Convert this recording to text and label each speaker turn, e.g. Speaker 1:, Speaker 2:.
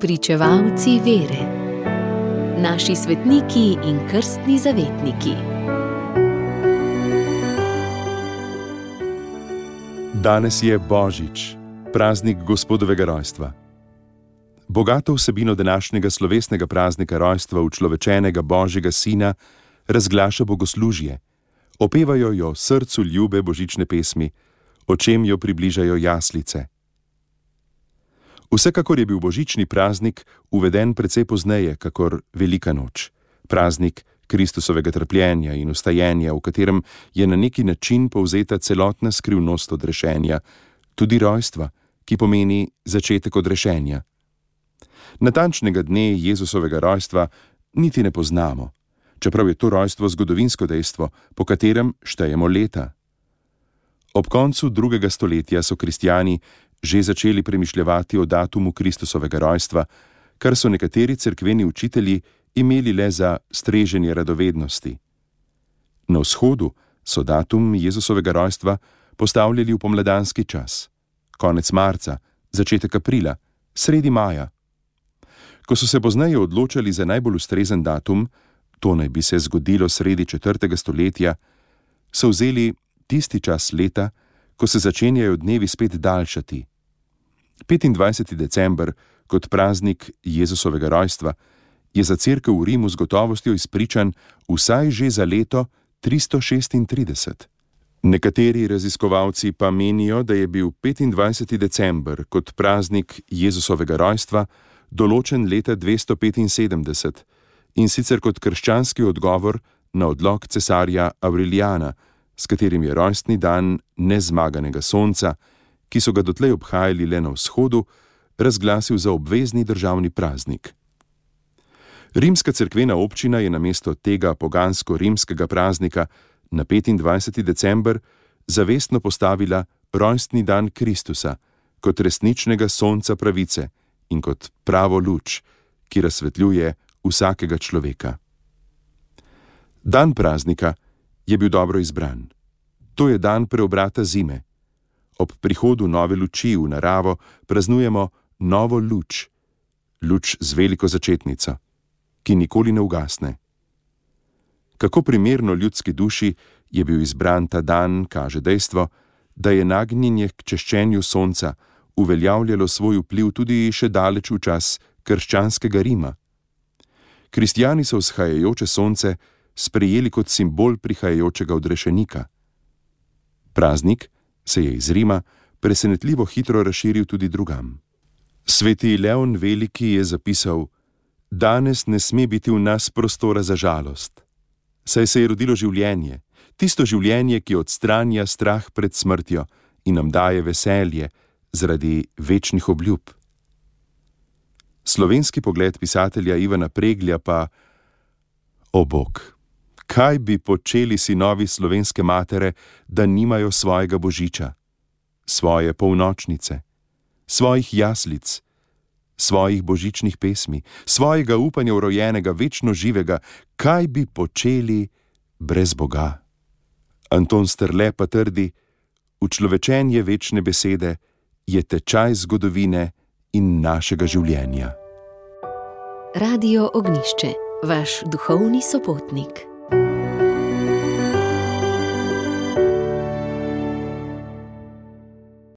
Speaker 1: Pričevalci vere, naši svetniki in krstni zavetniki.
Speaker 2: Danes je Božič, praznik Gospodovega rojstva. Bogato vsebino današnjega slovesnega praznika rojstva učlovečenega Božjega Sina razglaša bogoslužje, opevajo jo srcu ljube božične pesmi, o čem jo približajo jaslice. Vsekakor je bil božični praznik uveden precej pozneje, kakor Velika noč, praznik Kristusovega trpljenja in ustajenja, v katerem je na neki način povzeta celotna skrivnost odrešenja, tudi rojstva, ki pomeni začetek odrešenja. Natančnega dne Jezusovega rojstva niti ne poznamo, čeprav je to rojstvo zgodovinsko dejstvo, po katerem štejemo leta. Ob koncu drugega stoletja so kristijani že začeli premišljati o datumu Kristusovega rojstva, kar so nekateri cerkveni učitelji imeli le za streženje radovednosti. Na vzhodu so datum Jezusovega rojstva postavljali v pomladanski čas, konec marca, začetek aprila, sredi maja. Ko so se pozneje odločali za najbolj ustrezen datum, to naj bi se zgodilo sredi četrtega stoletja, so vzeli tisti čas leta, ko se začenjajo dnevi spet daljšati. 25. december, kot praznik Jezusovega rojstva, je za crkvo v Rimu z gotovostjo izpričan vsaj že za leto 336. Nekateri raziskovalci pa menijo, da je bil 25. december kot praznik Jezusovega rojstva določen leta 275 in sicer kot krščanski odgovor na odlog cesarja Aureliana, s katerim je rojstni dan nezmaganega sonca, ki so ga dotlej obhajali le na vzhodu, razglasil za obvezni državni praznik. Rimska cerkvena občina je namesto tega pogansko-rimskega praznika na 25. december zavestno postavila rojstni dan Kristusa kot resničnega sonca pravice in kot pravo luč, ki razsvetljuje vsakega človeka. Dan praznika je bil dobro izbran. To je dan preobrata zime. Ob prihodu nove luči v naravo praznujemo novo luč, luč z veliko začetnico, ki nikoli ne ugasne. Kako primerno ljudski duši je bil izbran ta dan, kaže dejstvo, da je nagnjenje k češčenju sonca uveljavljalo svoj vpliv tudi še daleč v čas krščanskega Rima. Kristijani so vzhajajoče sonce sprejeli kot simbol prihajajočega odrešenika. Praznik se je iz Rima presenetljivo hitro razširil tudi drugam. Sveti Leon Veliki je zapisal: Danes ne sme biti v nas prostora za žalost, saj se je rodilo življenje, tisto življenje, ki odstranja strah pred smrtjo in nam daje veselje zaradi večnih obljub. Slovenski pogled pisatelja Ivana Preglja pa: O bog, kaj bi počeli sinovi slovenske matere, da nimajo svojega božiča, svoje polnočnice, svojih jaslic, svojih božičnih pesmi, svojega upanja v rojenega, večno živega, kaj bi počeli brez Boga? Anton Strle pa trdi: Učlovečenje večne besede je tečaj zgodovine in našega življenja.
Speaker 1: Radio Ognišče, vaš duhovni sopotnik.